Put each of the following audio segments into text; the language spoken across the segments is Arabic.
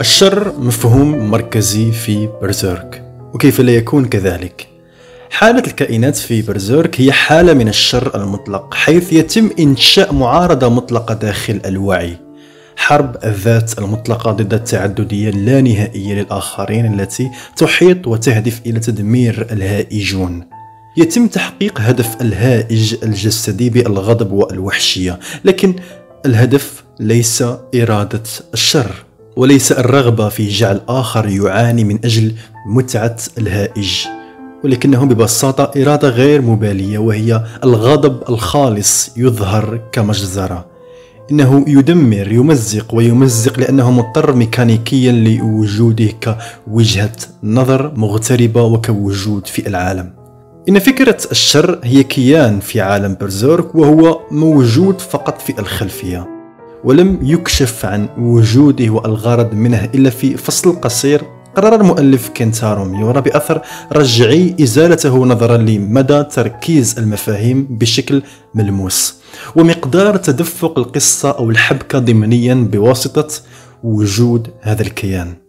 الشر مفهوم مركزي في برزيرك وكيف لا يكون كذلك؟ حالة الكائنات في برزيرك هي حالة من الشر المطلق حيث يتم إنشاء معارضة مطلقة داخل الوعي. حرب الذات المطلقة ضد التعددية اللانهائية للآخرين التي تحيط وتهدف إلى تدمير الهائجون. يتم تحقيق هدف الهائج الجسدي بالغضب والوحشية لكن الهدف ليس إرادة الشر. وليس الرغبة في جعل آخر يعاني من أجل متعة الهائج ولكنه ببساطة إرادة غير مبالية وهي الغضب الخالص يظهر كمجزرة. إنه يدمر يمزق ويمزق لأنه مضطر ميكانيكيا لوجوده كوجهة نظر مغتربة وكوجود في العالم. إن فكرة الشر هي كيان في عالم برزيرك وهو موجود فقط في الخلفية. ولم يكشف عن وجوده والغرض منه إلا في فصل قصير قرر المؤلف كنتارو ميورا بأثر رجعي إزالته نظرا لمدى تركيز المفاهيم بشكل ملموس ومقدار تدفق القصة أو الحبكة ضمنيا بواسطة وجود هذا الكيان.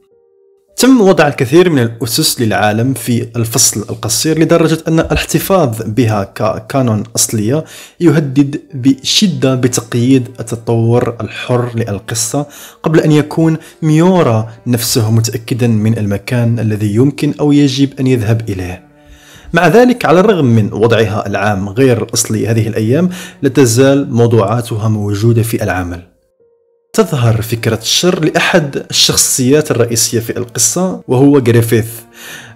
تم وضع الكثير من الأسس للعالم في الفصل القصير لدرجة أن الاحتفاظ بها ككانون أصلية يهدد بشدة بتقييد التطور الحر للقصة قبل أن يكون ميورا نفسه متأكدا من المكان الذي يمكن أو يجب أن يذهب إليه. مع ذلك على الرغم من وضعها العام غير الأصلي هذه الأيام لا تزال موضوعاتها موجودة في العمل. تظهر فكرة الشر لأحد الشخصيات الرئيسية في القصة وهو جريفيث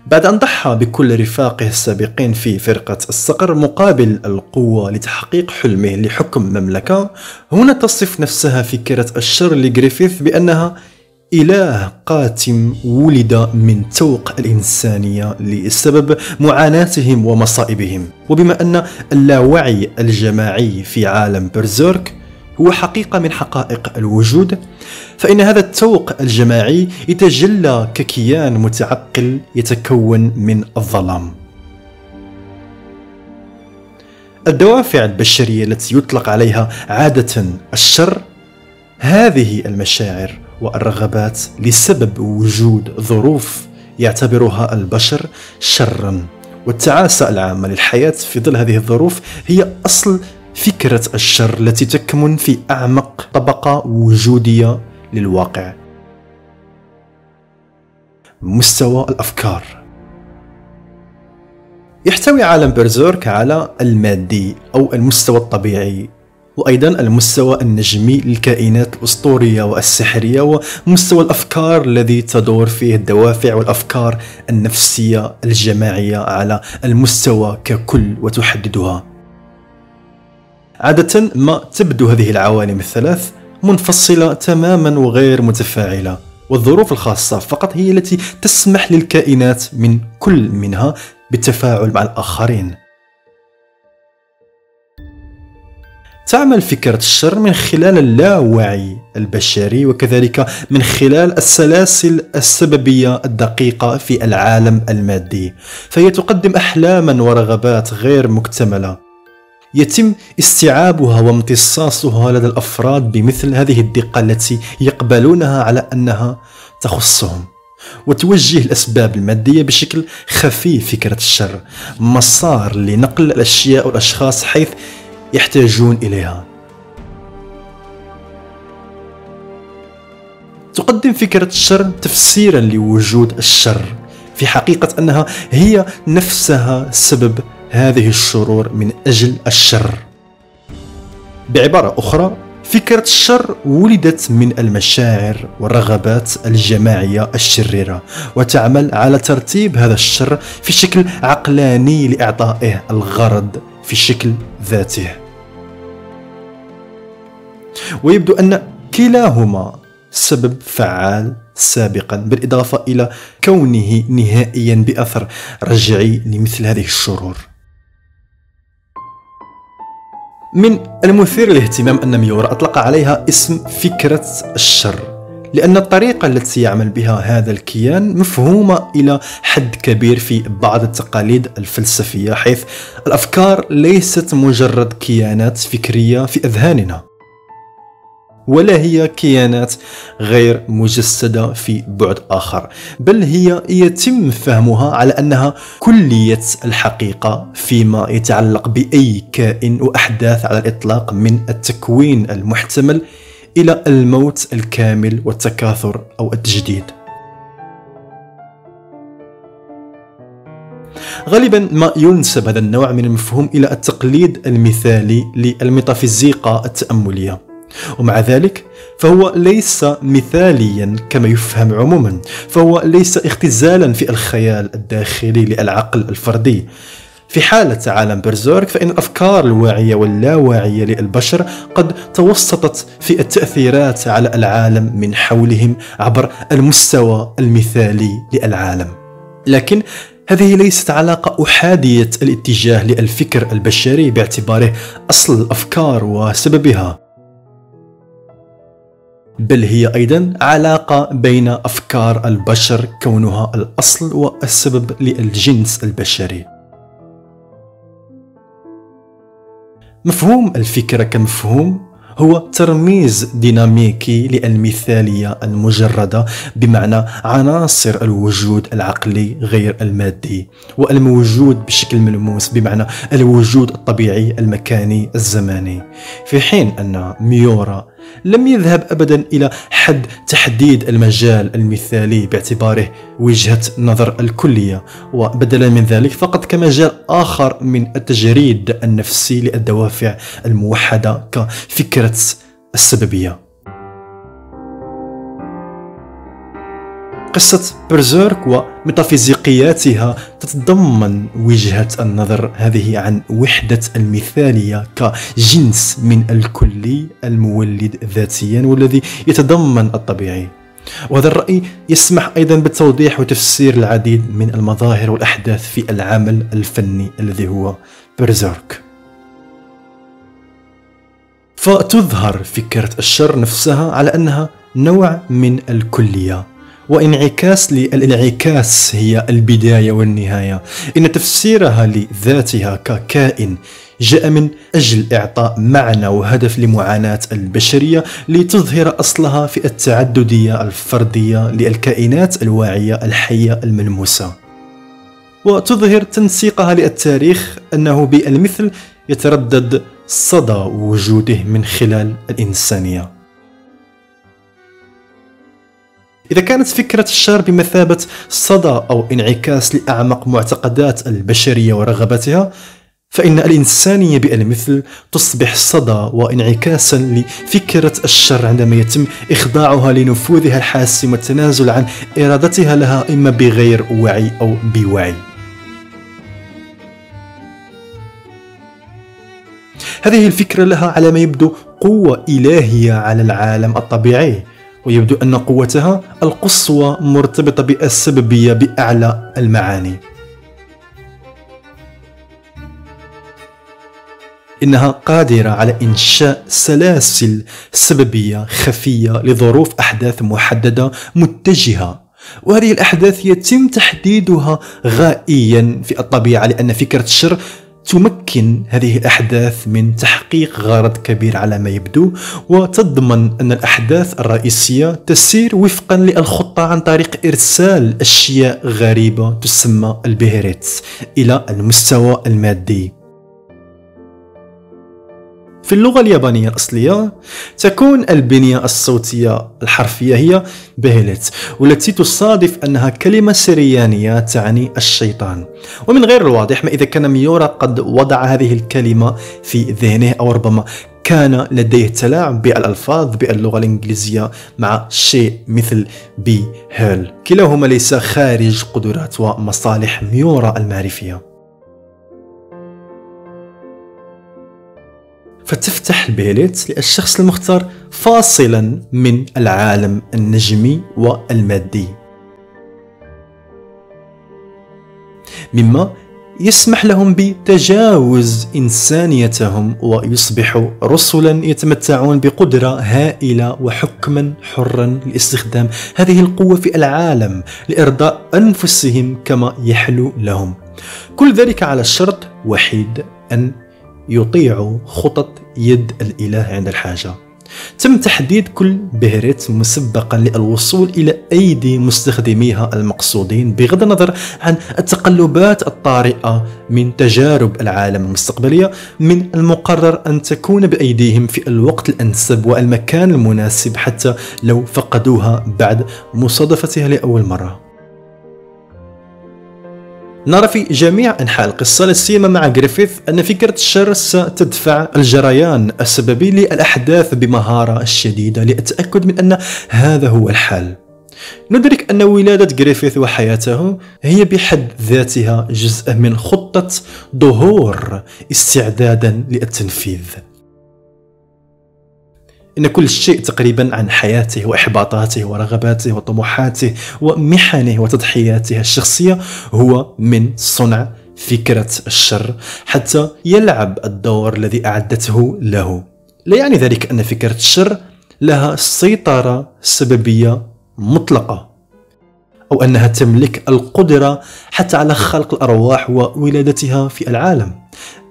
بعد أن ضحى بكل رفاقه السابقين في فرقة الصقر مقابل القوة لتحقيق حلمه لحكم مملكة هنا تصف نفسها فكرة الشر لجريفيث بأنها إله قاتم ولد من توق الإنسانية لسبب معاناتهم ومصائبهم. وبما أن اللاوعي الجماعي في عالم برزيرك هو حقيقة من حقائق الوجود. فإن هذا التوق الجماعي يتجلى ككيان متعقل يتكون من الظلام. الدوافع البشرية التي يطلق عليها عادة الشر هذه المشاعر والرغبات لسبب وجود ظروف يعتبرها البشر شرا. والتعاسة العامة للحياة في ظل هذه الظروف هي أصل فكرة الشر التي تكمن في أعمق طبقة وجودية للواقع. مستوى الأفكار. يحتوي عالم برزيرك على المادي أو المستوى الطبيعي وأيضا المستوى النجمي للكائنات الأسطورية والسحرية ومستوى الأفكار الذي تدور فيه الدوافع والأفكار النفسية الجماعية على المستوى ككل وتحددها. عادة ما تبدو هذه العوالم الثلاث منفصلة تماما وغير متفاعلة والظروف الخاصة فقط هي التي تسمح للكائنات من كل منها بالتفاعل مع الآخرين. تعمل فكرة الشر من خلال اللاوعي البشري وكذلك من خلال السلاسل السببية الدقيقة في العالم المادي فهي تقدم أحلاما ورغبات غير مكتملة. يتم استيعابها وامتصاصها لدى الأفراد بمثل هذه الدقة التي يقبلونها على أنها تخصهم. وتوجه الأسباب المادية بشكل خفي فكرة الشر مسار لنقل الأشياء والأشخاص حيث يحتاجون إليها. تقدم فكرة الشر تفسيرا لوجود الشر في حقيقة أنها هي نفسها سبب هذه الشرور من أجل الشر. بعبارة أخرى فكرة الشر ولدت من المشاعر والرغبات الجماعية الشريرة وتعمل على ترتيب هذا الشر في شكل عقلاني لإعطائه الغرض في شكل ذاته. ويبدو أن كلاهما سبب فعال سابقا بالإضافة إلى كونه نهائيا بأثر رجعي لمثل هذه الشرور. من المثير للاهتمام أن ميورا أطلق عليها اسم فكرة الشر لأن الطريقة التي يعمل بها هذا الكيان مفهومة إلى حد كبير في بعض التقاليد الفلسفية حيث الأفكار ليست مجرد كيانات فكرية في أذهاننا. ولا هي كيانات غير مجسدة في بعد آخر بل هي يتم فهمها على أنها كلية الحقيقة فيما يتعلق بأي كائن وأحداث على الإطلاق من التكوين المحتمل إلى الموت الكامل والتكاثر أو التجديد. غالبا ما ينسب هذا النوع من المفهوم إلى التقليد المثالي للميتافيزيقا التأملية. ومع ذلك فهو ليس مثاليا كما يفهم عموما فهو ليس اختزالا في الخيال الداخلي للعقل الفردي. في حالة عالم برزيرك فإن الأفكار الواعية واللاواعية للبشر قد توسطت في التأثيرات على العالم من حولهم عبر المستوى المثالي للعالم. لكن هذه ليست علاقة أحادية الاتجاه للفكر البشري باعتباره أصل الأفكار وسببها. بل هي أيضا علاقة بين أفكار البشر كونها الأصل والسبب للجنس البشري. مفهوم الفكرة كمفهوم هو ترميز ديناميكي للمثالية المجردة بمعنى عناصر الوجود العقلي غير المادي والموجود بشكل ملموس بمعنى الوجود الطبيعي المكاني الزماني. في حين أن ميورا لم يذهب ابدا إلى حد تحديد المجال المثالي باعتباره. وجهة نظر الكلية وبدلا من ذلك فقط كمجال آخر من التجريد النفسي للدوافع الموحدة كفكرة السببية. قصة برزيرك وميتافيزيقياتها تتضمن وجهة النظر هذه عن وحدة المثالية كجنس من الكلي المولد ذاتيا والذي يتضمن الطبيعي. وهذا الرأي يسمح أيضا بالتوضيح وتفسير العديد من المظاهر والأحداث في العمل الفني الذي هو برزيرك فتظهر فكرة الشر نفسها على أنها نوع من الكلية. وانعكاس للانعكاس هي البداية والنهاية. إن تفسيرها لذاتها ككائن جاء من أجل إعطاء معنى وهدف لمعاناة البشرية لتظهر أصلها في التعددية الفردية للكائنات الواعية الحية الملموسة. وتظهر تنسيقها للتاريخ أنه بالمثل يتردد صدى وجوده من خلال الإنسانية. إذا كانت فكرة الشر بمثابة صدى أو انعكاس لأعمق معتقدات البشرية ورغباتها فإن الإنسانية بالمثل تصبح صدى وانعكاسا لفكرة الشر عندما يتم إخضاعها لنفوذها الحاسم والتنازل عن إرادتها لها إما بغير وعي أو بوعي. هذه الفكرة لها على ما يبدو قوة إلهية على العالم الطبيعي. ويبدو أن قوتها القصوى مرتبطة بالسببية بأعلى المعاني. إنها قادرة على إنشاء سلاسل سببية خفية لظروف أحداث محددة متجهة وهذه الأحداث يتم تحديدها غائيا في الطبيعة لأن فكرة الشر تمكن هذه الأحداث من تحقيق غرض كبير على ما يبدو وتضمن أن الأحداث الرئيسية تسير وفقا للخطة عن طريق إرسال أشياء غريبة تسمى البيهريتس إلى المستوى المادي. في اللغة اليابانية الأصلية تكون البنية الصوتية الحرفية هي بهلت والتي تصادف أنها كلمة سريانية تعني الشيطان. ومن غير الواضح ما إذا كان ميورا قد وضع هذه الكلمة في ذهنه أو ربما كان لديه تلاعب بالألفاظ باللغة الإنجليزية مع شيء مثل be hell كلاهما ليس خارج قدرات ومصالح ميورا المعرفية. فتفتح البيليت للشخص المختار فاصلا من العالم النجمي والمادي. مما يسمح لهم بتجاوز إنسانيتهم ويصبحوا رسلا يتمتعون بقدرة هائلة وحكما حرا لاستخدام هذه القوة في العالم لإرضاء أنفسهم كما يحلو لهم. كل ذلك على شرط وحيد أن يطيع خطط يد الإله عند الحاجة. تم تحديد كل بهرت مسبقا للوصول إلى أيدي مستخدميها المقصودين بغض النظر عن التقلبات الطارئة من تجارب العالم المستقبلية من المقرر أن تكون بأيديهم في الوقت الأنسب والمكان المناسب حتى لو فقدوها بعد مصادفتها لأول مرة. نرى في جميع أنحاء القصة لا سيما مع جريفيث أن فكرة الشر ستدفع الجريان السببي للأحداث بمهارة شديدة للتأكد من أن هذا هو الحال ندرك أن ولادة جريفيث وحياته هي بحد ذاتها جزء من خطة ظهور استعدادا للتنفيذ. إن كل شيء تقريبا عن حياته وإحباطاته ورغباته وطموحاته ومحنه وتضحياته الشخصية هو من صنع فكرة الشر حتى يلعب الدور الذي أعدته له. لا يعني ذلك أن فكرة الشر لها سيطرة سببية مطلقة. أو أنها تملك القدرة حتى على خلق الأرواح وولادتها في العالم.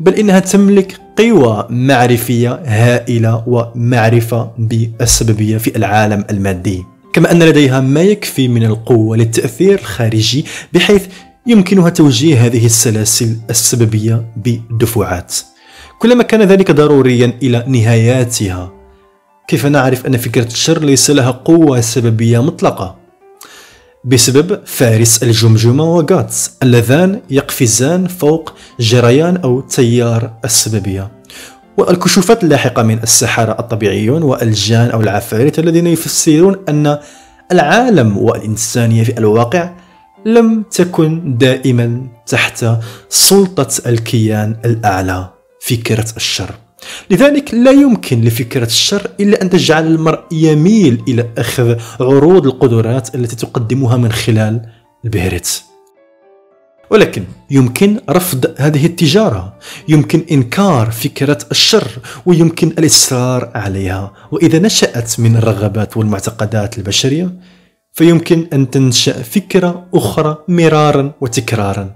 بل إنها تملك قوى معرفية هائلة ومعرفة بالسببية في العالم المادي. كما أن لديها ما يكفي من القوة للتأثير الخارجي بحيث يمكنها توجيه هذه السلاسل السببية بدفعات كلما كان ذلك ضروريا إلى نهاياتها كيف نعرف أن فكرة الشر ليس لها قوة سببية مطلقة؟ بسبب فارس الجمجمة وغاتس اللذان يقفزان فوق جريان أو تيار السببية. والكشوفات اللاحقة من السحرة الطبيعيون والجان أو العفاريت الذين يفسرون أن العالم والإنسانية في الواقع لم تكن دائما تحت سلطة الكيان الأعلى فكرة الشر. لذلك لا يمكن لفكرة الشر إلا أن تجعل المرء يميل إلى أخذ عروض القدرات التي تقدمها من خلال البهرت ولكن يمكن رفض هذه التجارة يمكن إنكار فكرة الشر ويمكن الإصرار عليها. وإذا نشأت من الرغبات والمعتقدات البشرية فيمكن أن تنشأ فكرة أخرى مرارا وتكرارا.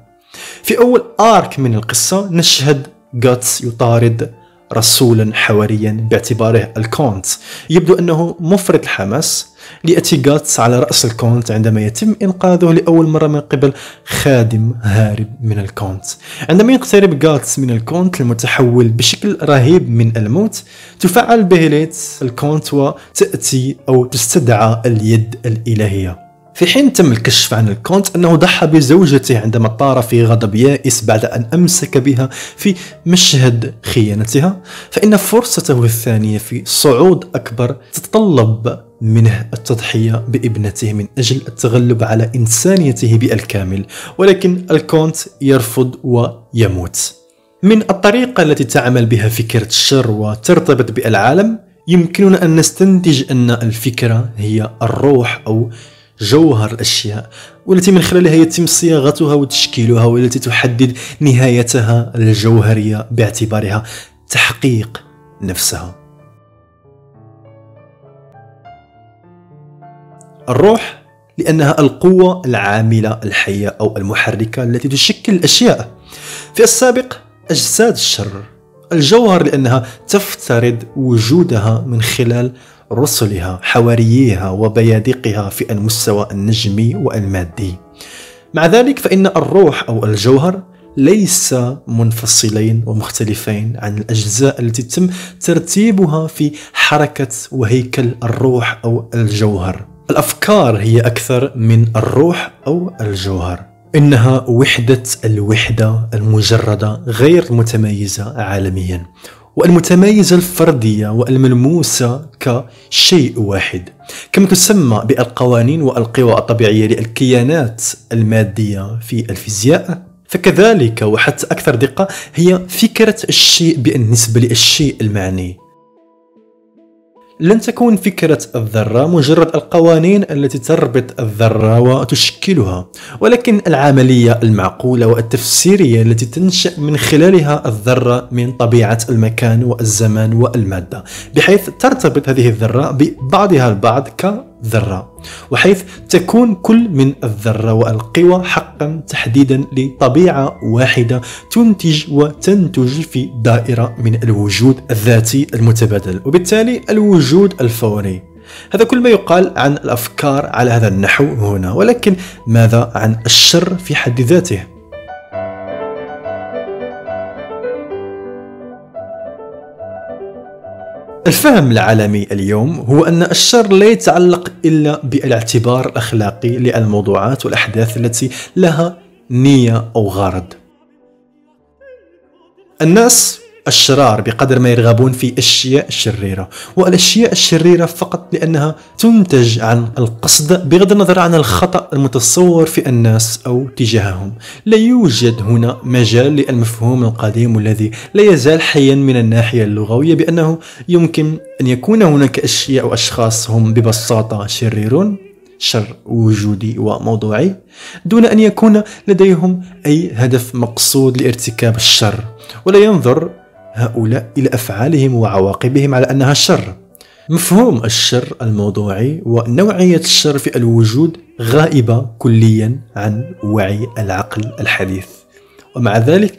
في أول arc من القصة نشهد جاتس يطارد رسولا حواريا باعتباره الكونت. يبدو أنه مفرط الحماس ليأتي جاتس على رأس الكونت عندما يتم إنقاذه لأول مرة من قبل خادم هارب من الكونت. عندما يقترب جاتس من الكونت المتحول بشكل رهيب من الموت تفعل بهليت الكونت وتأتي أو تستدعى اليد الإلهية. في حين تم الكشف عن الكونت أنه ضحى بزوجته عندما طار في غضب يائس بعد أن أمسك بها في مشهد خيانتها فإن فرصته الثانية في صعود أكبر تتطلب منه التضحية بابنته من أجل التغلب على إنسانيته بالكامل ولكن الكونت يرفض ويموت. من الطريقة التي تعمل بها فكرة الشر وترتبط بالعالم يمكننا أن نستنتج أن الفكرة هي الروح أو جوهر الأشياء والتي من خلالها يتم صياغتها وتشكيلها والتي تحدد نهايتها الجوهرية باعتبارها تحقيق نفسها. الروح لأنها القوة العاملة الحية أو المحركة التي تشكل الأشياء. في السابق أجساد الشر الجوهر لأنها تفترض وجودها من خلال رسلها حوارييها وبيادقها في المستوى النجمي والمادي. مع ذلك فإن الروح أو الجوهر ليس منفصلين ومختلفين عن الأجزاء التي تم ترتيبها في حركة وهيكل الروح أو الجوهر. الأفكار هي أكثر من الروح أو الجوهر. إنها وحدة الوحدة المجردة غير متميزة عالميا. والمتميزة الفردية والملموسة كشيء واحد. كما تسمى بالقوانين والقوى الطبيعية للكيانات المادية في الفيزياء؟ فكذلك وحتى أكثر دقة هي فكرة الشيء بالنسبة للشيء المعني. لن تكون فكرة الذرة مجرد القوانين التي تربط الذرة وتشكلها ولكن العملية المعقولة والتفسيرية التي تنشأ من خلالها الذرة من طبيعة المكان والزمان والمادة بحيث ترتبط هذه الذرة ببعضها البعض ذرة وحيث تكون كل من الذرة والقوى حقا تحديدا لطبيعة واحدة تنتج وتنتج في دائرة من الوجود الذاتي المتبادل وبالتالي الوجود الفوري. هذا كل ما يقال عن الأفكار على هذا النحو هنا ولكن ماذا عن الشر في حد ذاته؟ الفهم العالمي اليوم هو أن الشر لا يتعلق إلا بالاعتبار الأخلاقي للموضوعات والأحداث التي لها نية أو غرض. الناس الشرار بقدر ما يرغبون في أشياء شريرة والأشياء الشريرة فقط لأنها تنتج عن القصد بغض النظر عن الخطأ المتصور في الناس أو تجاههم. لا يوجد هنا مجال للمفهوم القديم الذي لا يزال حيا من الناحية اللغوية بأنه يمكن أن يكون هناك أشياء وأشخاص هم ببساطة شريرون شر وجودي وموضوعي دون أن يكون لديهم أي هدف مقصود لارتكاب الشر. ولا ينظر هؤلاء إلى أفعالهم وعواقبهم على أنها شر. مفهوم الشر الموضوعي ونوعية الشر في الوجود غائبة كليا عن وعي العقل الحديث. ومع ذلك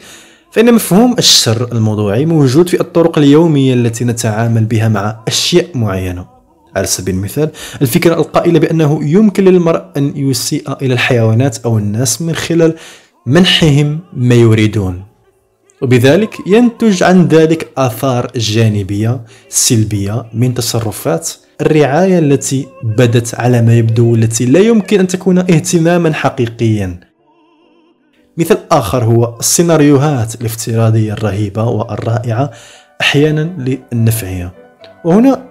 فإن مفهوم الشر الموضوعي موجود في الطرق اليومية التي نتعامل بها مع أشياء معينة. على سبيل المثال الفكرة القائلة بأنه يمكن للمرء أن يسيء إلى الحيوانات أو الناس من خلال منحهم ما يريدون. وبذلك ينتج عن ذلك آثار جانبية سلبية من تصرفات الرعاية التي بدت على ما يبدو التي لا يمكن أن تكون اهتماما حقيقيا. مثال آخر هو السيناريوهات الافتراضية الرهيبة والرائعة أحيانا للنفعية. وهنا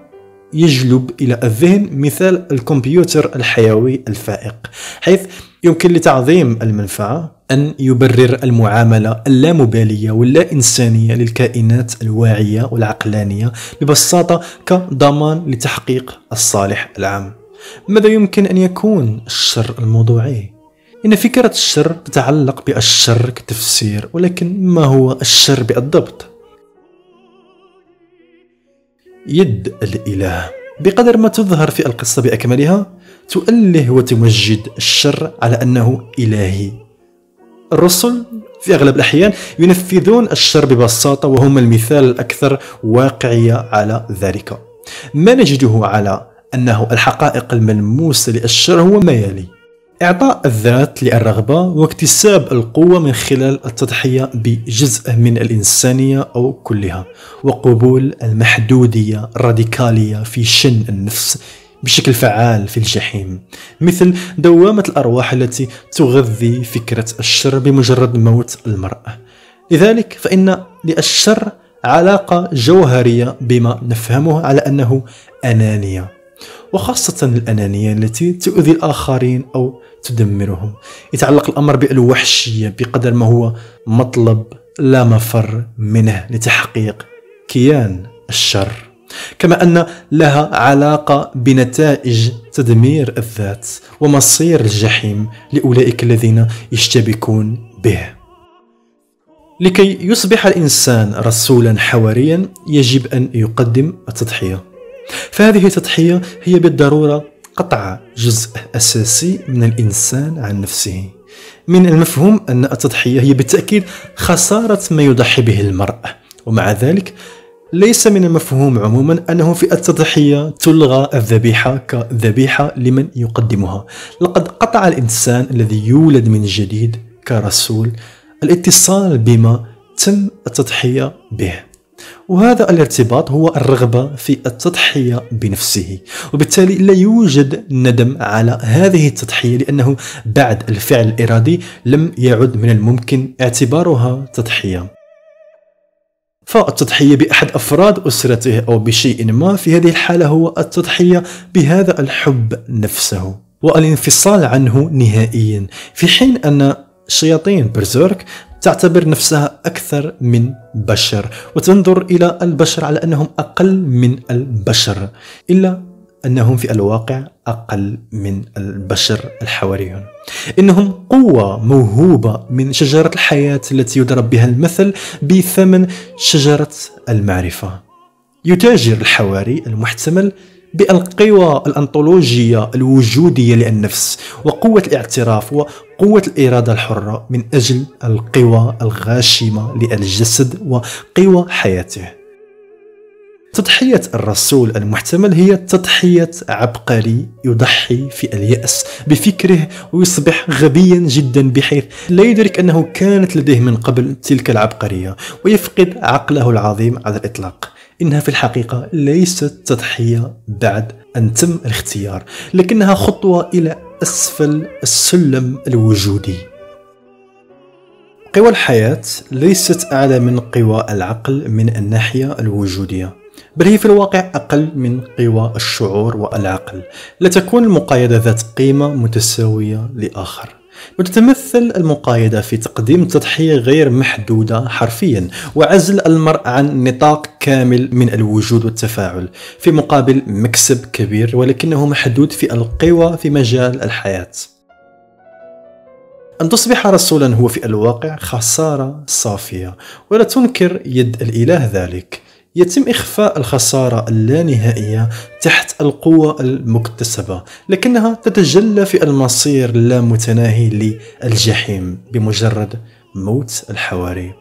يجلب إلى الذهن مثال الكمبيوتر الحيوي الفائق حيث يمكن لتعظيم المنفعة أن يبرر المعاملة اللامبالية واللا إنسانية للكائنات الواعية والعقلانية ببساطة كضمان لتحقيق الصالح العام ماذا يمكن أن يكون الشر الموضوعي؟ إن فكرة الشر تتعلق بالشر كتفسير ولكن ما هو الشر بالضبط؟ يد الإله بقدر ما تظهر في القصة بأكملها تؤله وتمجد الشر على أنه إلهي الرسل في أغلب الأحيان ينفذون الشر ببساطة وهم المثال الأكثر واقعية على ذلك. ما نجده على أنه الحقائق الملموسة للشر هو ما يلي. إعطاء الذات للرغبة واكتساب القوة من خلال التضحية بجزء من الإنسانية أو كلها وقبول المحدودية الراديكالية في شن النفس بشكل فعال في الجحيم. مثل دوامة الأرواح التي تغذي فكرة الشر بمجرد موت المرأة. لذلك فإن للشر علاقة جوهرية بما نفهمه على أنه أنانية وخاصة الأنانية التي تؤذي الآخرين أو تدمرهم. يتعلق الأمر بالوحشية بقدر ما هو مطلب لا مفر منه لتحقيق كيان الشر. كما أن لها علاقة بنتائج تدمير الذات ومصير الجحيم لأولئك الذين يشتبكون به. لكي يصبح الإنسان رسولا حواريا يجب أن يقدم التضحية. فهذه التضحية هي بالضرورة قطع جزء أساسي من الإنسان عن نفسه. من المفهوم أن التضحية هي بالتأكيد خسارة ما يضحي به المرء ومع ذلك ليس من المفهوم عموما أنه في التضحية تلغى الذبيحة كذبيحة لمن يقدمها. لقد قطع الإنسان الذي يولد من جديد كرسول الاتصال بما تم التضحية به. وهذا الارتباط هو الرغبة في التضحية بنفسه وبالتالي لا يوجد ندم على هذه التضحية لأنه بعد الفعل الإرادي لم يعد من الممكن اعتبارها تضحية. فالتضحية بأحد أفراد أسرته أو بشيء ما في هذه الحالة هو التضحية بهذا الحب نفسه والانفصال عنه نهائيا في حين أن شياطين برزيرك تعتبر نفسها أكثر من بشر وتنظر إلى البشر على أنهم أقل من البشر إلا أنهم في الواقع أقل من البشر الحواريون. إنهم قوة موهوبة من شجرة الحياة التي يضرب بها المثل بثمن شجرة المعرفة. يتاجر الحواري المحتمل بألقوى الأنطولوجية الوجودية للنفس وقوة الاعتراف وقوة الإرادة الحرة من أجل القوى الغاشمة للجسد وقوى حياته. تضحية الرسول المحتمل هي تضحية عبقري يضحي في اليأس بفكره ويصبح غبيا جدا بحيث لا يدرك أنه كانت لديه من قبل تلك العبقرية ويفقد عقله العظيم على الإطلاق. إنها في الحقيقة ليست تضحية بعد أن تم الاختيار لكنها خطوة إلى أسفل السلم الوجودي. قوى الحياة ليست أعلى من قوى العقل من الناحية الوجودية. بل هي في الواقع أقل من قوى الشعور والعقل لا تكون المقايضة ذات قيمة متساوية لآخر. وتتمثل المقايضة في تقديم تضحية غير محدودة حرفيا وعزل المرء عن نطاق كامل من الوجود والتفاعل في مقابل مكسب كبير ولكنه محدود في القوى في مجال الحياة. أن تصبح رسولا هو في الواقع خسارة صافية ولا تنكر يد الإله ذلك. يتم إخفاء الخسارة اللانهائية تحت القوة المكتسبة لكنها تتجلى في المصير اللامتناهي للجحيم بمجرد موت الحواري.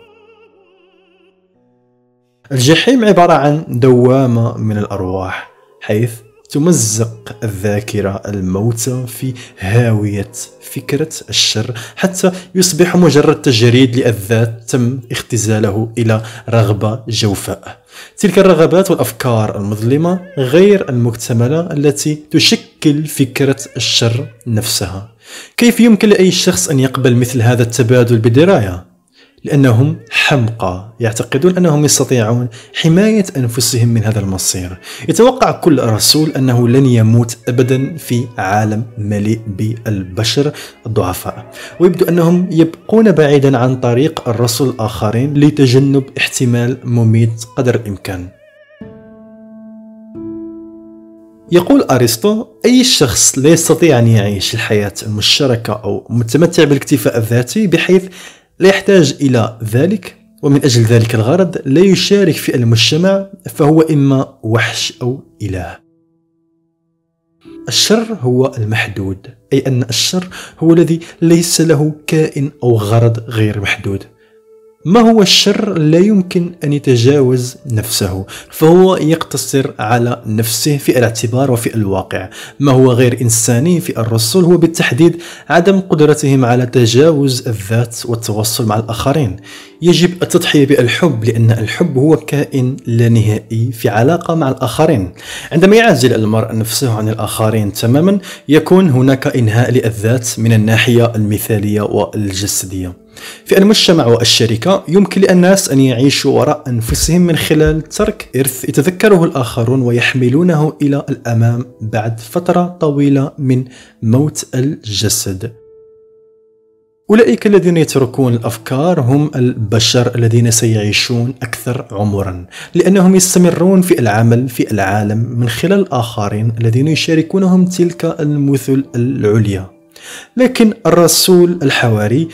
الجحيم عبارة عن دوامة من الأرواح حيث تمزق الذاكرة الموتى في هاوية فكرة الشر حتى يصبح مجرد تجريد للذات تم اختزاله إلى رغبة جوفاء. تلك الرغبات والأفكار المظلمة غير المكتملة التي تشكل فكرة الشر نفسها كيف يمكن لأي شخص أن يقبل مثل هذا التبادل بدراية؟ لأنهم حمقى يعتقدون أنهم يستطيعون حماية أنفسهم من هذا المصير. يتوقع كل رسول أنه لن يموت أبدا في عالم مليء بالبشر الضعفاء. ويبدو أنهم يبقون بعيدا عن طريق الرسل الآخرين لتجنب احتمال مميت قدر الإمكان. يقول أرسطو أي شخص لا يستطيع أن يعيش الحياة المشتركة أو متمتع بالاكتفاء الذاتي بحيث لا يحتاج إلى ذلك ومن أجل ذلك الغرض لا يشارك في المجتمع فهو إما وحش أو إله. الشر هو المحدود أي أن الشر هو الذي ليس له كائن أو غرض غير محدود. ما هو الشر لا يمكن أن يتجاوز نفسه؟ فهو يقتصر على نفسه في الاعتبار وفي الواقع. ما هو غير إنساني في الرسل هو بالتحديد عدم قدرتهم على تجاوز الذات والتواصل مع الآخرين. يجب التضحية بالحب لأن الحب هو كائن لا نهائي في علاقة مع الآخرين. عندما يعزل المرء نفسه عن الآخرين تماما يكون هناك إنهاء للذات من الناحية المثالية والجسدية. في المجتمع والشركة يمكن للناس أن يعيشوا وراء أنفسهم من خلال ترك إرث يتذكره الآخرون ويحملونه إلى الأمام بعد فترة طويلة من موت الجسد. أولئك الذين يتركون الأفكار هم البشر الذين سيعيشون أكثر عمرا لأنهم يستمرون في العمل في العالم من خلال الآخرين الذين يشاركونهم تلك المثل العليا. لكن الرسول الحواري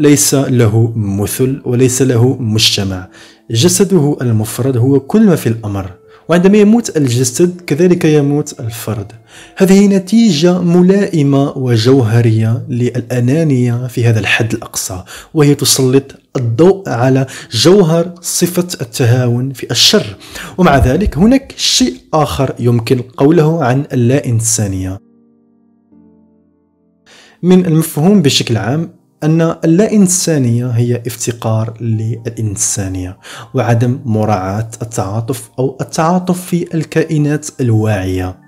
ليس له مثل وليس له مجتمع. جسده المفرد هو كل ما في الأمر وعندما يموت الجسد كذلك يموت الفرد. هذه نتيجة ملائمة وجوهرية للأنانية في هذا الحد الأقصى وهي تسلط الضوء على جوهر صفة التهاون في الشر. ومع ذلك هناك شيء آخر يمكن قوله عن اللا إنسانية. من المفهوم بشكل عام أن اللا إنسانية هي افتقار للإنسانية وعدم مراعاة التعاطف أو التعاطف في الكائنات الواعية.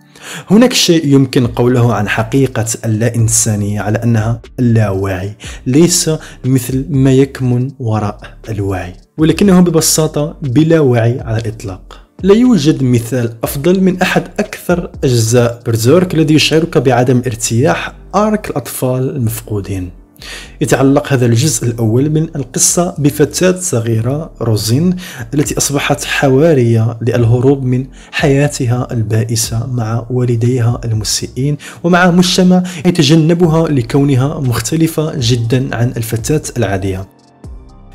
هناك شيء يمكن قوله عن حقيقة اللا إنسانية على أنها اللاواعي ليس مثل ما يكمن وراء الوعي ولكنه ببساطة بلا وعي على الإطلاق. لا يوجد مثال أفضل من أحد أكثر أجزاء برزيرك الذي يشعرك بعدم ارتياح آرك الأطفال المفقودين. يتعلق هذا الجزء الأول من القصة بفتاة صغيرة روزين التي أصبحت حوارية للهروب من حياتها البائسة مع والديها المسيئين ومع مجتمع يتجنبها لكونها مختلفة جدا عن الفتاة العادية.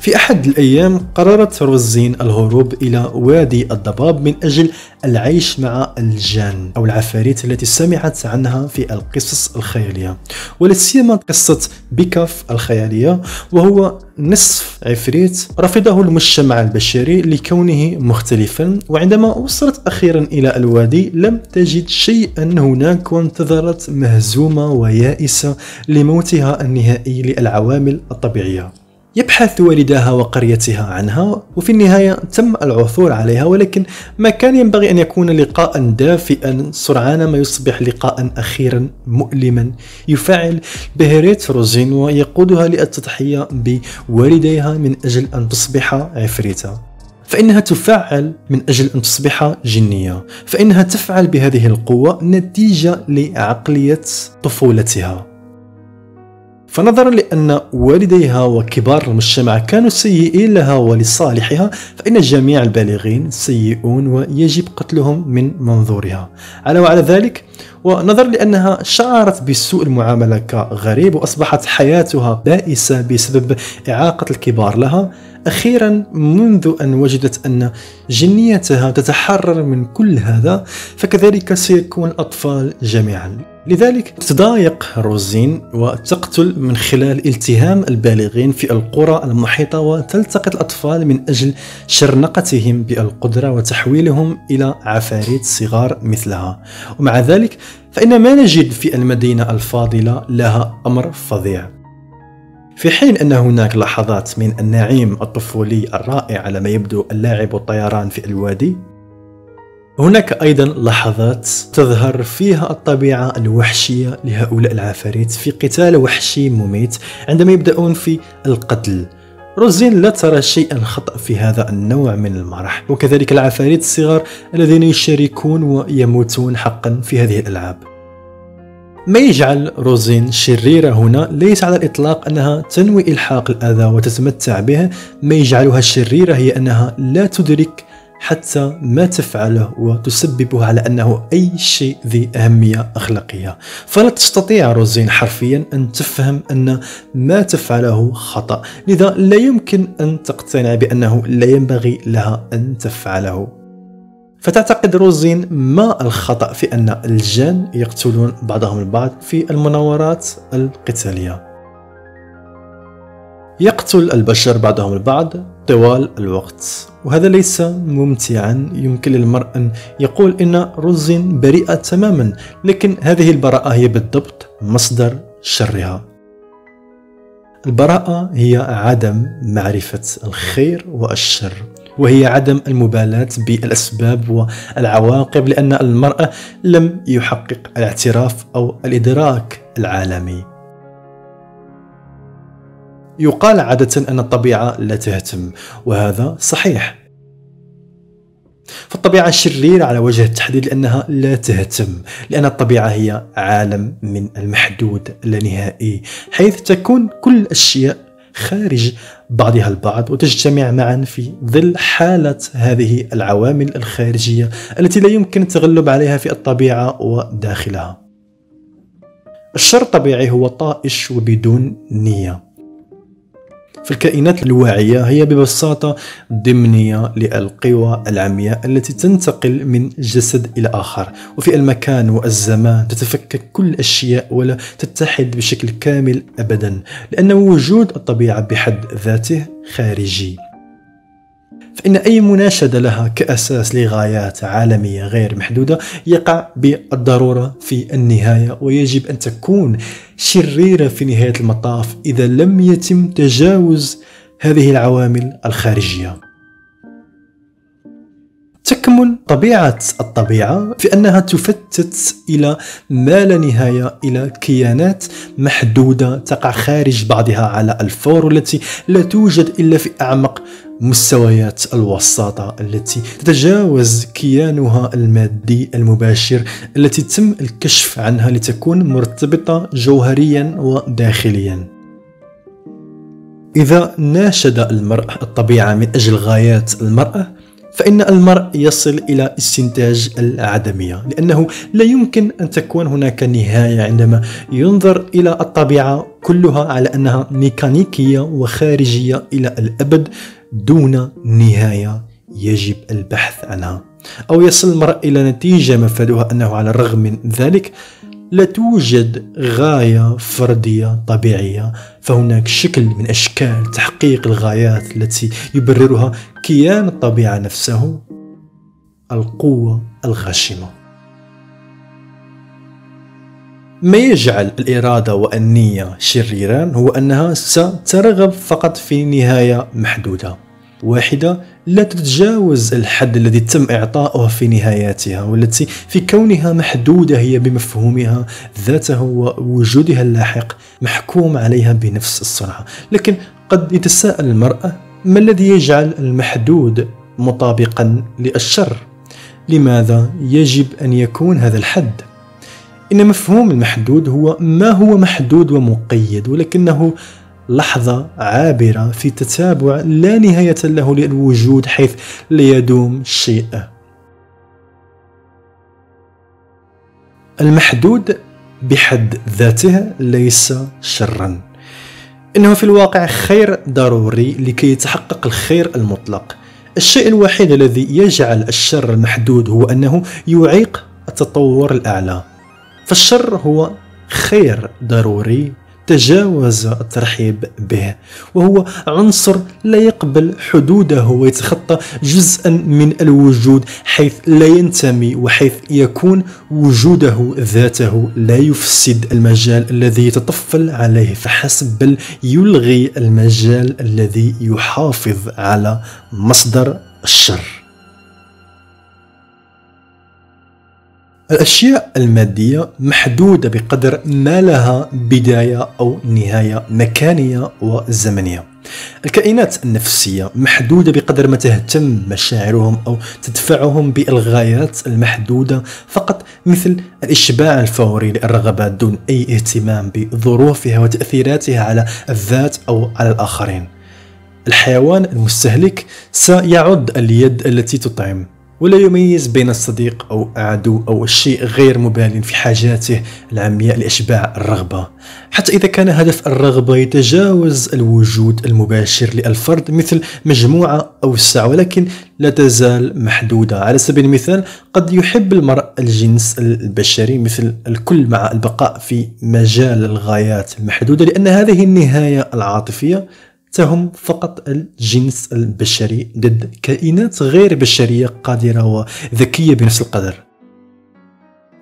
في أحد الأيام قررت روزين الهروب إلى وادي الضباب من أجل العيش مع الجان أو العفاريت التي سمعت عنها في القصص الخيالية. ولا سيما قصة بيكاف الخيالية وهو نصف عفريت رفضه المجتمع البشري لكونه مختلفا وعندما وصلت أخيرا إلى الوادي لم تجد شيئا هناك وانتظرت مهزومة ويائسة لموتها النهائي للعوامل الطبيعية. يبحث والداها وقريتها عنها وفي النهاية تم العثور عليها ولكن ما كان ينبغي أن يكون لقاء دافئا سرعان ما يصبح لقاء أخيرا مؤلما. يفعل بهريت روزين ويقودها للتضحية بوالديها من أجل أن تصبح عفريتة فإنها تفعل من أجل أن تصبح جنية. فإنها تفعل بهذه القوة نتيجة لعقلية طفولتها. فنظرا لأن والديها وكبار المجتمع كانوا سيئين لها ولصالحها فإن جميع البالغين سيئون ويجب قتلهم من منظورها. على وعلى ذلك ونظرا لأنها شعرت بسوء المعاملة كغريب وأصبحت حياتها بائسة بسبب إعاقة الكبار لها. أخيرا منذ أن وجدت أن جنيتها تتحرر من كل هذا فكذلك سيكون الأطفال جميعا. لذلك تضايق روزين وتقتل من خلال التهام البالغين في القرى المحيطة وتلتقط الأطفال من أجل شرنقتهم بالقدرة وتحويلهم إلى عفاريت صغار مثلها. ومع ذلك فإن ما نجد في المدينة الفاضلة لها أمر فظيع. في حين أن هناك لحظات من النعيم الطفولي الرائع على ما يبدو اللاعب والطيران في الوادي هناك أيضا لحظات تظهر فيها الطبيعة الوحشية لهؤلاء العفاريت في قتال وحشي مميت عندما يبدأون في القتل. روزين لا ترى شيئا خطأ في هذا النوع من المرح وكذلك العفاريت الصغار الذين يشاركون ويموتون حقا في هذه الألعاب. ما يجعل روزين شريرة هنا ليس على الإطلاق أنها تنوي إلحاق الأذى وتتمتع به. ما يجعلها شريرة هي أنها لا تدرك حتى ما تفعله وتسببه على أنه أي شيء ذي أهمية أخلاقية. فلا تستطيع روزين حرفيا أن تفهم أن ما تفعله خطأ. لذا لا يمكن أن تقتنع بأنه لا ينبغي لها أن تفعله. فتعتقد روزين ما الخطأ في أن الجان يقتلون بعضهم البعض في المناورات القتالية. يقتل البشر بعضهم البعض طوال الوقت وهذا ليس ممتعا. يمكن للمرء أن يقول إن روزين بريئة تماما لكن هذه البراءة هي بالضبط مصدر شرها. البراءة هي عدم معرفة الخير والشر. وهي عدم المبالاة بالأسباب والعواقب لأن المرأة لم يحقق الاعتراف أو الإدراك العالمي. يقال عادة أن الطبيعة لا تهتم وهذا صحيح. فالطبيعة شريرة على وجه التحديد لأنها لا تهتم لأن الطبيعة هي عالم من المحدود اللانهائي حيث تكون كل الأشياء خارج بعضها البعض وتجتمع معا في ظل حالة هذه العوامل الخارجية التي لا يمكن التغلب عليها في الطبيعة وداخلها. الشر الطبيعي هو طائش وبدون نية. فالكائنات الواعية هي ببساطة ضمنية للقوى العمياء التي تنتقل من جسد إلى آخر. وفي المكان والزمان تتفكك كل الأشياء ولا تتحد بشكل كامل أبدا لأن وجود الطبيعة بحد ذاته خارجي. فإن أي مناشدة لها كأساس لغايات عالمية غير محدودة يقع بالضرورة في النهاية ويجب أن تكون شريرة في نهاية المطاف إذا لم يتم تجاوز هذه العوامل الخارجية. تكمن طبيعة الطبيعة في أنها تفتت إلى ما لا نهاية إلى كيانات محدودة تقع خارج بعضها على الفور التي لا توجد إلا في أعمق مستويات الوساطة التي تتجاوز كيانها المادي المباشر التي تم الكشف عنها لتكون مرتبطة جوهريا وداخليا. إذا ناشد المرء الطبيعة من أجل غايات المرأة فإن المرء يصل إلى استنتاج العدمية لأنه لا يمكن أن تكون هناك نهاية عندما ينظر إلى الطبيعة كلها على أنها ميكانيكية وخارجية إلى الأبد دون نهاية يجب البحث عنها. أو يصل المرء إلى نتيجة مفادها أنه على الرغم من ذلك لا توجد غاية فردية طبيعية. فهناك شكل من أشكال تحقيق الغايات التي يبررها كيان الطبيعة نفسه. القوة الغاشمة. ما يجعل الإرادة والنية شريران هو أنها سترغب فقط في نهاية محدودة. واحدة لا تتجاوز الحد الذي تم إعطاؤه في نهاياتها والتي في كونها محدودة هي بمفهومها ذاته ووجودها اللاحق محكوم عليها بنفس السرعة. لكن قد يتساءل المرأة ما الذي يجعل المحدود مطابقا للشر؟ لماذا يجب أن يكون هذا الحد؟ إن مفهوم المحدود هو ما هو محدود ومقيد ولكنه لحظة عابرة في تتابع لا نهاية له للوجود حيث لا يدوم شيء. المحدود بحد ذاته ليس شرا. إنه في الواقع خير ضروري لكي يتحقق الخير المطلق. الشيء الوحيد الذي يجعل الشر المحدود هو أنه يعيق التطور الأعلى. فالشر هو خير ضروري تجاوز الترحيب به وهو عنصر لا يقبل حدوده ويتخطى جزءا من الوجود حيث لا ينتمي وحيث يكون وجوده ذاته لا يفسد المجال الذي يتطفل عليه فحسب بل يلغي المجال الذي يحافظ على مصدر الشر. الأشياء المادية محدودة بقدر ما لها بداية أو نهاية مكانية وزمنية. الكائنات النفسية محدودة بقدر ما تهتم مشاعرهم أو تدفعهم بإلغايات المحدودة. فقط مثل الإشباع الفوري للرغبات دون أي اهتمام بظروفها وتأثيراتها على الذات أو على الآخرين. الحيوان المستهلك سيعد اليد التي تطعم. ولا يميز بين الصديق أو عدو أو الشيء غير مبال في حاجاته العمياء لإشباع الرغبة. حتى إذا كان هدف الرغبة يتجاوز الوجود المباشر للفرد مثل مجموعة أوسع ولكن لا تزال محدودة. على سبيل المثال قد يحب المرء الجنس البشري مثل الكل مع البقاء في مجال الغايات المحدودة لأن هذه النهاية العاطفية تهم فقط الجنس البشري ضد كائنات غير بشرية قادرة وذكية بنفس القدر.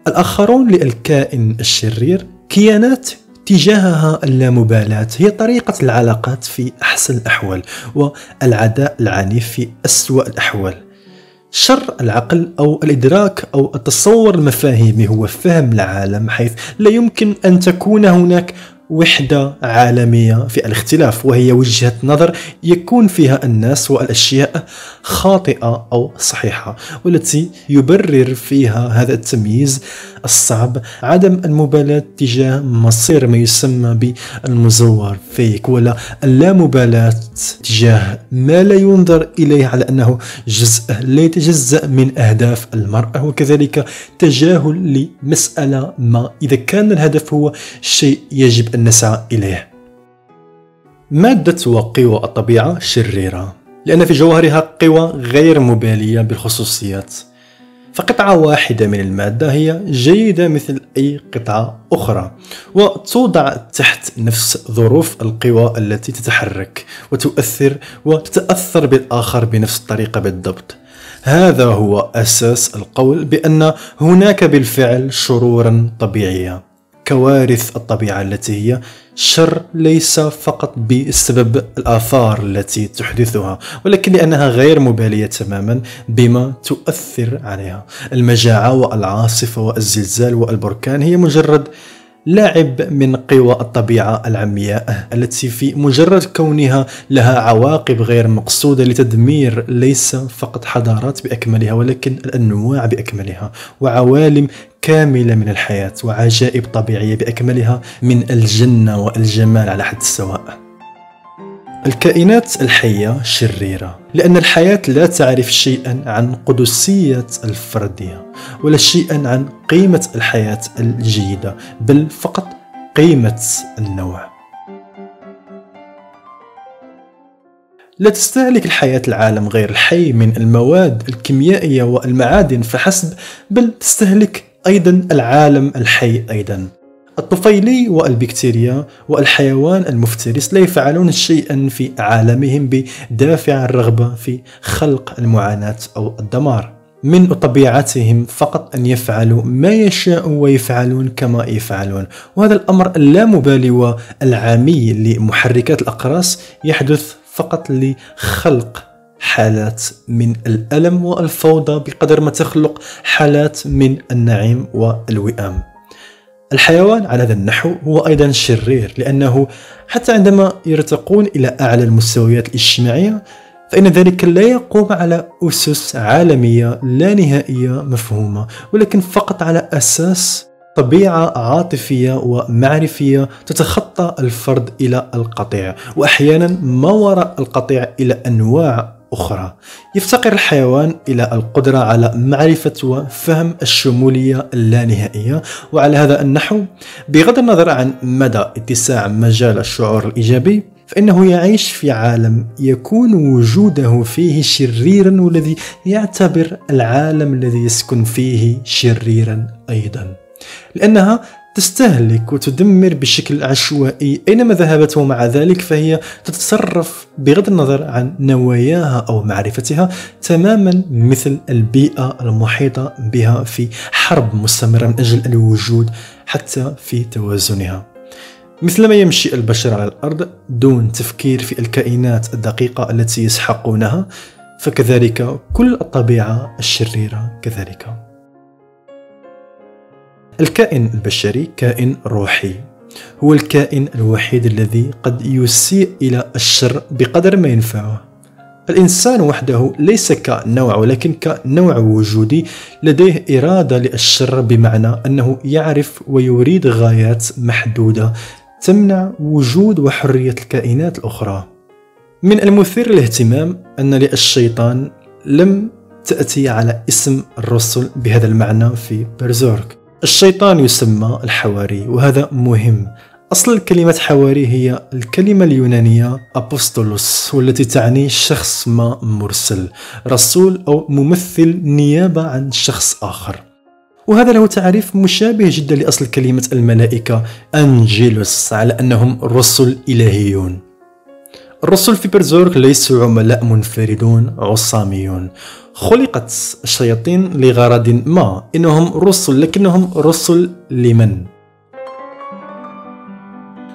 الآخرون للكائن الشرير كيانات تجاهها اللامبالاة هي طريقة العلاقات في أحسن الأحوال والعداء العنيف في أسوأ الأحوال. شر العقل أو الإدراك أو التصور المفاهيمي هو فهم العالم حيث لا يمكن أن تكون هناك وحدة عالمية في الاختلاف وهي وجهة نظر يكون فيها الناس والأشياء خاطئة أو صحيحة والتي يبرر فيها هذا التمييز الصعب عدم المبالاة تجاه مصير ما يسمى بالمزور فيك ولا اللامبالاة تجاه ما لا ينظر إليه على أنه جزء لا يتجزأ من أهداف المرأة وكذلك تجاهل لمسألة ما إذا كان الهدف هو شيء يجب أن نسعى إليه. مادة وقوى الطبيعة شريرة لأن في جوهرها قوى غير مبالية بالخصوصيات. فقطعة واحدة من المادة هي جيدة مثل أي قطعة أخرى وتوضع تحت نفس ظروف القوى التي تتحرك وتؤثر وتتأثر بالآخر بنفس الطريقة بالضبط. هذا هو أساس القول بأن هناك بالفعل شرورا طبيعية. كوارث الطبيعة التي هي شر ليس فقط بسبب الآثار التي تحدثها ولكن لأنها غير مبالية تماما بما تؤثر عليها. المجاعة والعاصفة والزلزال والبركان هي مجرد لعب من قوى الطبيعة العمياء التي في مجرد كونها لها عواقب غير مقصودة لتدمير ليس فقط حضارات بأكملها ولكن الأنواع بأكملها وعوالم كاملة من الحياة وعجائب طبيعية بأكملها من الجنة والجمال على حد السواء. الكائنات الحية شريرة. لأن الحياة لا تعرف شيئا عن قدسية الفردية ولا شيئا عن قيمة الحياة الجيدة بل فقط قيمة النوع. لا تستهلك الحياة العالم غير الحي من المواد الكيميائية والمعادن فحسب بل تستهلك أيضا العالم الحي أيضا. الطفيلي والبكتيريا والحيوان المفترس لا يفعلون شيئا في عالمهم بدافع الرغبة في خلق المعاناة أو الدمار. من طبيعتهم فقط أن يفعلوا ما يشاءوا ويفعلون كما يفعلون وهذا الأمر اللامبالي والعامي لمحركات الأقراص يحدث فقط لخلق حالات من الألم والفوضى بقدر ما تخلق حالات من النعيم والوئام. الحيوان على هذا النحو هو أيضا شرير لأنه حتى عندما يرتقون إلى أعلى المستويات الاجتماعية فإن ذلك لا يقوم على أسس عالمية لا نهائية مفهومة ولكن فقط على أساس طبيعة عاطفية ومعرفية تتخطى الفرد إلى القطيع. وأحيانا ما وراء القطيع إلى أنواع أخرى. يفتقر الحيوان إلى القدرة على معرفة وفهم الشمولية اللانهائية. وعلى هذا النحو بغض النظر عن مدى اتساع مجال الشعور الإيجابي فإنه يعيش في عالم يكون وجوده فيه شريرا والذي يعتبر العالم الذي يسكن فيه شريرا أيضا. لأنها تستهلك وتدمر بشكل عشوائي. أينما ذهبت ومع ذلك فهي تتصرف بغض النظر عن نواياها أو معرفتها تماما مثل البيئة المحيطة بها في حرب مستمرة من أجل الوجود حتى في توازنها. مثلما يمشي البشر على الأرض دون تفكير في الكائنات الدقيقة التي يسحقونها فكذلك كل الطبيعة الشريرة كذلك. الكائن البشري كائن روحي. هو الكائن الوحيد الذي قد يسيء إلى الشر بقدر ما ينفعه. الإنسان وحده ليس كنوع ولكن كنوع وجودي لديه إرادة للشر بمعنى أنه يعرف ويريد غايات محدودة تمنع وجود وحرية الكائنات الأخرى. من المثير للاهتمام أن للشيطان لم تأتي على اسم الرسل بهذا المعنى في برزورك. الشيطان يسمى الحواري وهذا مهم. أصل كلمة حواري هي الكلمة اليونانية أبوستولوس والتي تعني شخص ما مرسل رسول أو ممثل نيابة عن شخص آخر. وهذا له تعريف مشابه جدا لأصل كلمة الملائكة أنجيلوس على أنهم رسل إلهيون. الرسل في برزورك ليسوا عملاء منفردون عصاميون خلقت الشياطين لغرض ما إنهم رسل لكنهم رسل لمن؟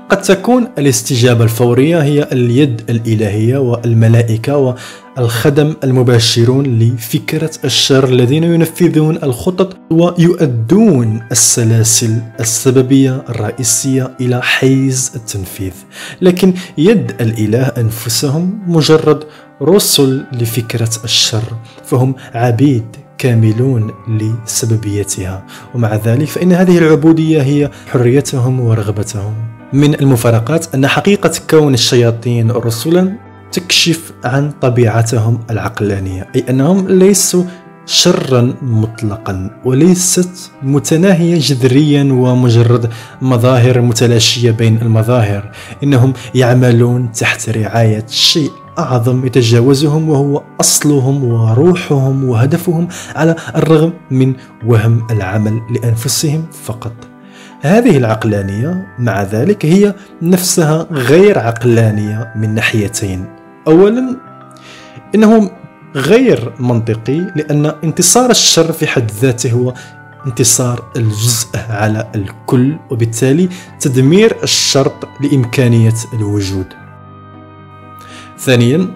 قد تكون الاستجابة الفورية هي اليد الإلهية والملائكة والخدم المباشرون لفكرة الشر الذين ينفذون الخطط ويؤدون السلاسل السببية الرئيسية إلى حيز التنفيذ. لكن يد الإله أنفسهم مجرد رسل لفكرة الشر فهم عبيد كاملون لسببيتها. ومع ذلك فإن هذه العبودية هي حريتهم ورغبتهم. من المفارقات أن حقيقة كون الشياطين رسلا تكشف عن طبيعتهم العقلانية أي أنهم ليسوا شرا مطلقا وليست متناهية جذريا ومجرد مظاهر متلاشية بين المظاهر. إنهم يعملون تحت رعاية شيء أعظم يتجاوزهم وهو أصلهم وروحهم وهدفهم على الرغم من وهم العمل لأنفسهم فقط. هذه العقلانية مع ذلك هي نفسها غير عقلانية من ناحيتين. أولا إنه غير منطقي لأن انتصار الشر في حد ذاته هو انتصار الجزء على الكل وبالتالي تدمير الشرط لإمكانية الوجود. ثانيا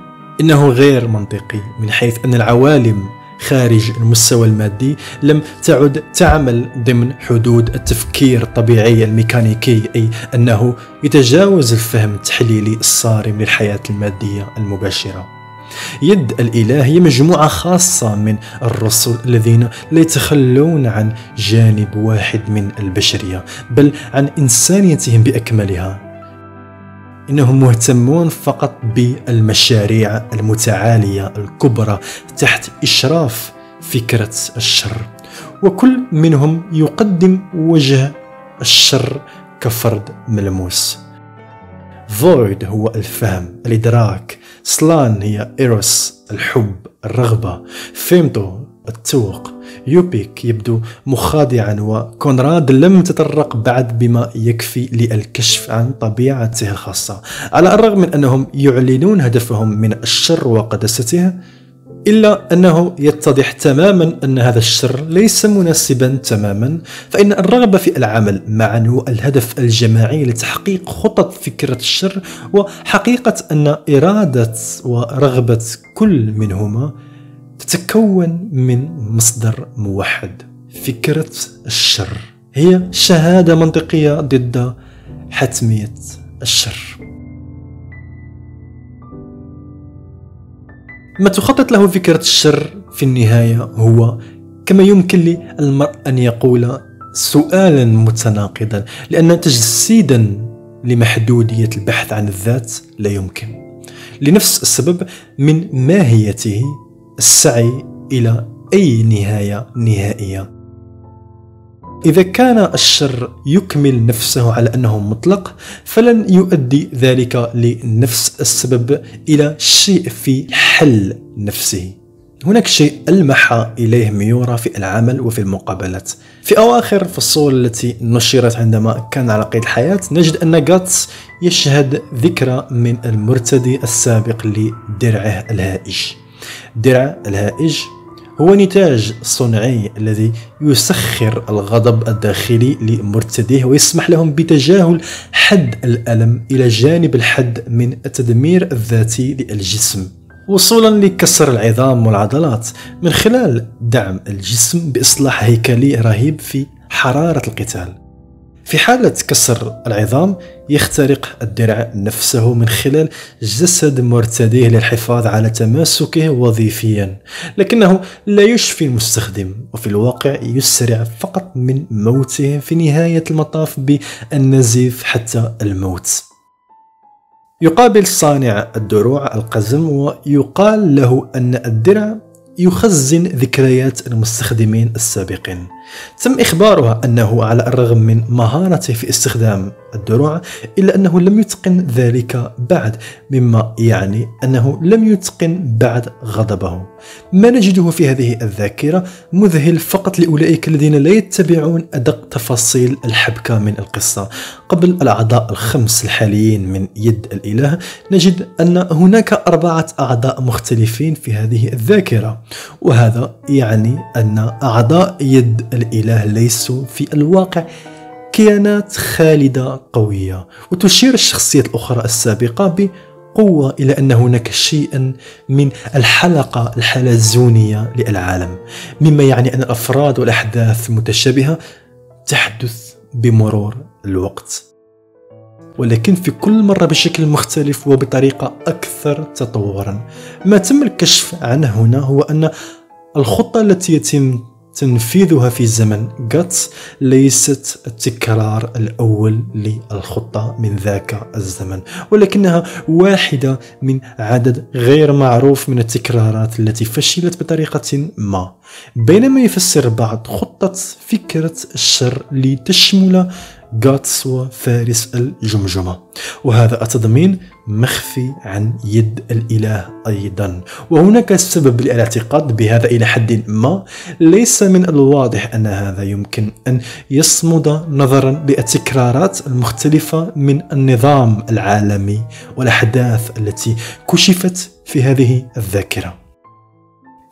إنه غير منطقي من حيث أن العوالم خارج المستوى المادي لم تعد تعمل ضمن حدود التفكير الطبيعي الميكانيكي أي أنه يتجاوز الفهم التحليلي الصارم للحياة المادية المباشرة. يد الإله هي مجموعة خاصة من الرسل الذين لا يتخلون عن جانب واحد من البشرية بل عن إنسانيتهم بأكملها. إنهم مهتمون فقط بالمشاريع المتعالية الكبرى تحت إشراف فكرة الشر. وكل منهم يقدم وجه الشر كفرد ملموس. فويد هو الفهم الإدراك. سلان هي إيروس الحب الرغبة. فيمتو التوق. يوبيك يبدو مخادعا وكونراد لم تطرق بعد بما يكفي للكشف عن طبيعته الخاصة على الرغم من أنهم يعلنون هدفهم من الشر وقدسته إلا أنه يتضح تماما أن هذا الشر ليس مناسبا تماما فإن الرغبة في العمل معا والهدف الجماعي لتحقيق خطط فكرة الشر وحقيقة أن إرادة ورغبة كل منهما تتكون من مصدر موحد. فكرة الشر. هي شهادة منطقية ضد حتمية الشر. ما تخطط له فكرة الشر في النهاية هو كما يمكن للمرء أن يقول سؤالا متناقضا لأن تجسيدا لمحدودية البحث عن الذات لا يمكن. لنفس السبب من ماهيته السعي إلى أي نهاية نهائية. إذا كان الشر يكمل نفسه على أنه مطلق فلن يؤدي ذلك لنفس السبب إلى شيء في حل نفسه. هناك شيء ألمح إليه ميورا في العمل وفي المقابلات. في أواخر الفصول التي نشرت عندما كان على قيد الحياة نجد أن غاتس يشهد ذكرى من المرتدي السابق لدرعه الهائج. درع الهائج هو نتاج صنعي الذي يسخر الغضب الداخلي لمرتديه ويسمح لهم بتجاهل حد الألم إلى جانب الحد من التدمير الذاتي للجسم. وصولا لكسر العظام والعضلات من خلال دعم الجسم بإصلاح هيكلي رهيب في حرارة القتال. في حالة كسر العظام يخترق الدرع نفسه من خلال جسد مرتديه للحفاظ على تماسكه وظيفيا. لكنه لا يشفي المستخدم وفي الواقع يسرع فقط من موته في نهاية المطاف بالنزيف حتى الموت. يقابل صانع الدروع القزم ويقال له أن الدرع يخزن ذكريات المستخدمين السابقين. تم إخبارها أنه على الرغم من مهارته في استخدام الدروع إلا أنه لم يتقن ذلك بعد مما يعني أنه لم يتقن بعد غضبه. ما نجده في هذه الذاكرة؟ مذهل فقط لأولئك الذين لا يتبعون أدق تفاصيل الحبكة من القصة. قبل الأعضاء الخمس الحاليين من يد الإله نجد أن هناك أربعة أعضاء مختلفين في هذه الذاكرة. وهذا يعني أن أعضاء يد الإله ليسوا في الواقع. كيانات خالدة قوية وتشير الشخصية الأخرى السابقة بقوة إلى أن هناك شيئا من الحلقة الحلزونية للعالم. مما يعني أن الأفراد والأحداث المتشابهة تحدث بمرور الوقت. ولكن في كل مرة بشكل مختلف وبطريقة أكثر تطورا. ما تم الكشف عنه هنا هو أن الخطة التي يتم تنفيذها في زمن جاتس ليست التكرار الأول للخطة من ذاك الزمن ولكنها واحدة من عدد غير معروف من التكرارات التي فشلت بطريقة ما. بينما يفسر بعض خطة فكرة الشر لتشمل غاتس وفارس الجمجمة وهذا التضمين مخفي عن يد الإله أيضا. وهناك سبب للاعتقاد بهذا إلى حد ما. ليس من الواضح أن هذا يمكن أن يصمد نظرا للتكرارات المختلفة من النظام العالمي والأحداث التي كشفت في هذه الذاكرة.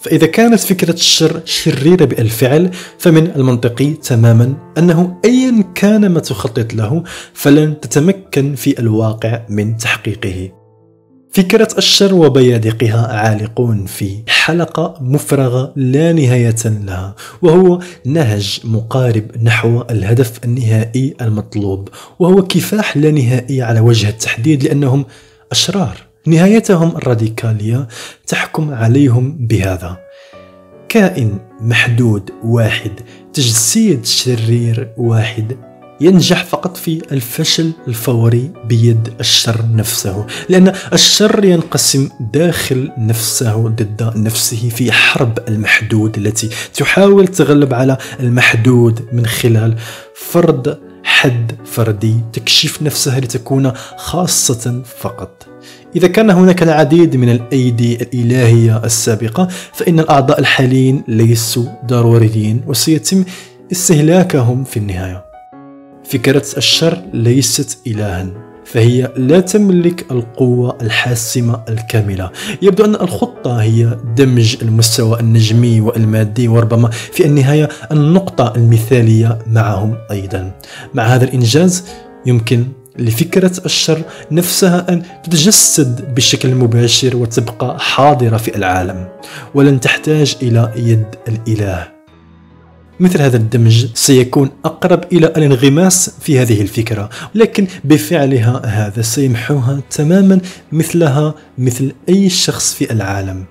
فإذا كانت فكرة الشر شريرة بالفعل فمن المنطقي تماما أنه أيا كان ما تخطط له فلن تتمكن في الواقع من تحقيقه. فكرة الشر وبيادقها عالقون في حلقة مفرغة لا نهاية لها وهو نهج مقارب نحو الهدف النهائي المطلوب وهو كفاح لا نهائي على وجه التحديد لأنهم أشرار. نهايتهم الراديكالية تحكم عليهم بهذا. كائن محدود واحد تجسيد شرير واحد ينجح فقط في الفشل الفوري بيد الشر نفسه لأن الشر ينقسم داخل نفسه ضد نفسه في حرب المحدود التي تحاول تغلب على المحدود من خلال فرض حد فردي تكشف نفسها لتكون خاصة فقط. إذا كان هناك العديد من الأيدي الإلهية السابقة فإن الأعضاء الحاليين ليسوا ضروريين وسيتم استهلاكهم في النهاية. فكرة الشر ليست إلها. فهي لا تملك القوة الحاسمة الكاملة. يبدو أن الخطة هي دمج المستوى النجمي والمادي وربما في النهاية النقطة المثالية معهم أيضا. مع هذا الإنجاز يمكن لفكرة الشر نفسها أن تتجسد بشكل مباشر وتبقى حاضرة في العالم ولن تحتاج إلى يد الإله. مثل هذا الدمج سيكون أقرب إلى الانغماس في هذه الفكرة لكن بفعلها هذا سيمحوها تماما مثلها مثل أي شخص في العالم.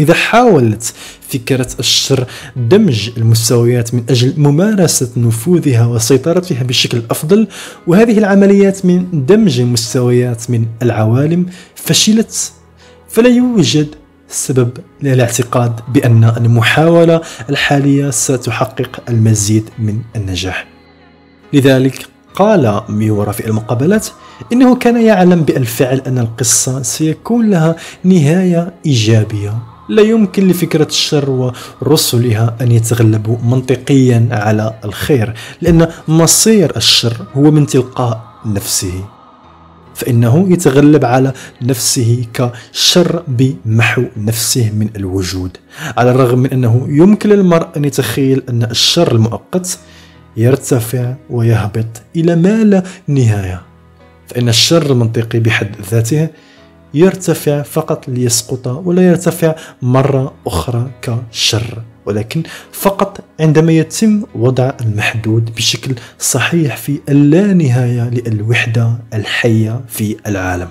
إذا حاولت فكرة الشر دمج المستويات من أجل ممارسة نفوذها وسيطرتها بشكل أفضل وهذه العمليات من دمج المستويات من العوالم فشلت. فلا يوجد سبب للاعتقاد بأن المحاولة الحالية ستحقق المزيد من النجاح. لذلك قال ميورا في المقابلات إنه كان يعلم بالفعل أن القصة سيكون لها نهاية إيجابية. لا يمكن لفكرة الشر ورسلها أن يتغلبوا منطقيا على الخير لأن مصير الشر هو من تلقاء نفسه. فإنه يتغلب على نفسه كشر بمحو نفسه من الوجود. على الرغم من أنه يمكن للمرء أن يتخيل أن الشر المؤقت يرتفع ويهبط إلى ما لا نهاية فإن الشر المنطقي بحد ذاته يرتفع فقط ليسقط ولا يرتفع مرة أخرى كشر. ولكن فقط عندما يتم وضع المحدود بشكل صحيح في اللانهاية للوحدة الحية في العالم.